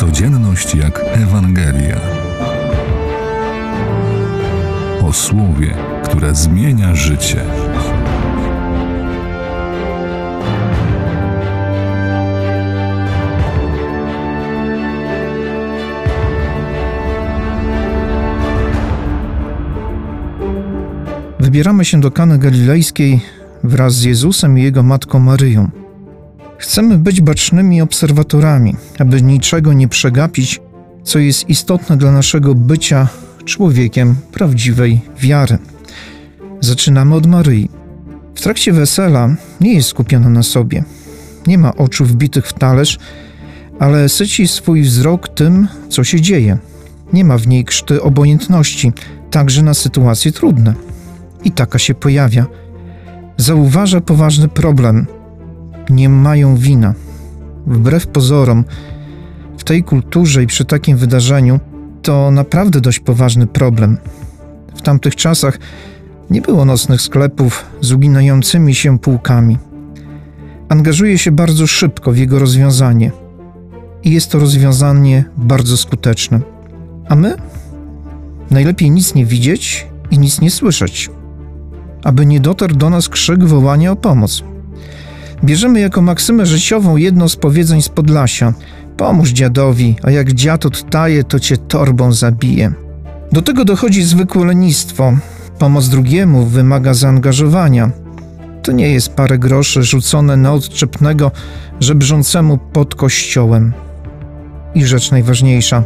Codzienność jak Ewangelia. O słowie, które zmienia życie. Wybieramy się do Kany Galilejskiej wraz z Jezusem i jego matką Maryją. Chcemy być bacznymi obserwatorami, aby niczego nie przegapić, co jest istotne dla naszego bycia człowiekiem prawdziwej wiary. Zaczynamy od Maryi. W trakcie wesela nie jest skupiona na sobie. Nie ma oczu wbitych w talerz, ale syci swój wzrok tym, co się dzieje. Nie ma w niej krzty obojętności, także na sytuacje trudne. I taka się pojawia. Zauważa poważny problem – nie mają wina. Wbrew pozorom, w tej kulturze i przy takim wydarzeniu to naprawdę dość poważny problem. W tamtych czasach nie było nocnych sklepów z uginającymi się półkami. Angażuje się bardzo szybko w jego rozwiązanie i jest to rozwiązanie bardzo skuteczne. A my? Najlepiej nic nie widzieć i nic nie słyszeć, aby nie dotarł do nas krzyk wołania o pomoc. Bierzemy jako maksymę życiową jedno z powiedzeń z Podlasia: Pomóż dziadowi, a jak dziad odtaje, to cię torbą zabije. Do tego dochodzi zwykłe lenistwo. Pomoc drugiemu wymaga zaangażowania. To nie jest parę groszy rzucone na odczepnego żebrzącemu pod kościołem. I rzecz najważniejsza,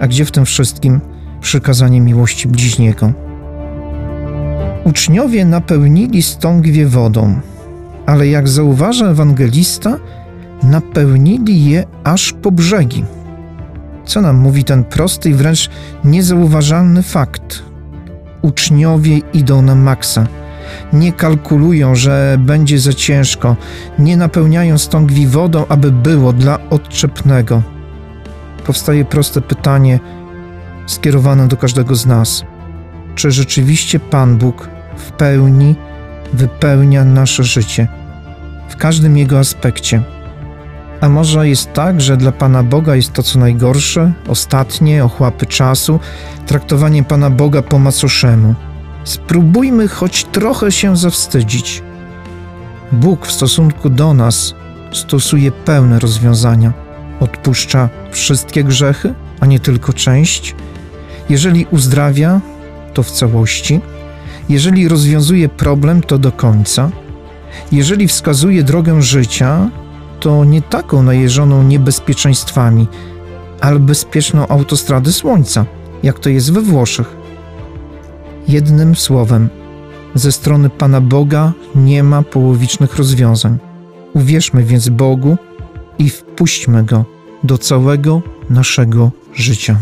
a gdzie w tym wszystkim przykazanie miłości bliźniego? Uczniowie napełnili stągwie wodą ale jak zauważa ewangelista, napełnili je aż po brzegi. Co nam mówi ten prosty i wręcz niezauważalny fakt? Uczniowie idą na maksa. Nie kalkulują, że będzie za ciężko, nie napełniają stągwi wodą, aby było dla odczepnego. Powstaje proste pytanie skierowane do każdego z nas: czy rzeczywiście Pan Bóg w pełni wypełnia nasze życie w każdym jego aspekcie. A może jest tak, że dla Pana Boga jest to co najgorsze, ostatnie, ochłapy czasu, traktowanie Pana Boga po macoszemu. Spróbujmy choć trochę się zawstydzić. Bóg w stosunku do nas stosuje pełne rozwiązania. Odpuszcza wszystkie grzechy, a nie tylko część. Jeżeli uzdrawia, to w całości – jeżeli rozwiązuje problem, to do końca. Jeżeli wskazuje drogę życia, to nie taką najeżoną niebezpieczeństwami, ale bezpieczną autostradę słońca, jak to jest we Włoszech. Jednym słowem, ze strony Pana Boga nie ma połowicznych rozwiązań. Uwierzmy więc Bogu i wpuśćmy Go do całego naszego życia.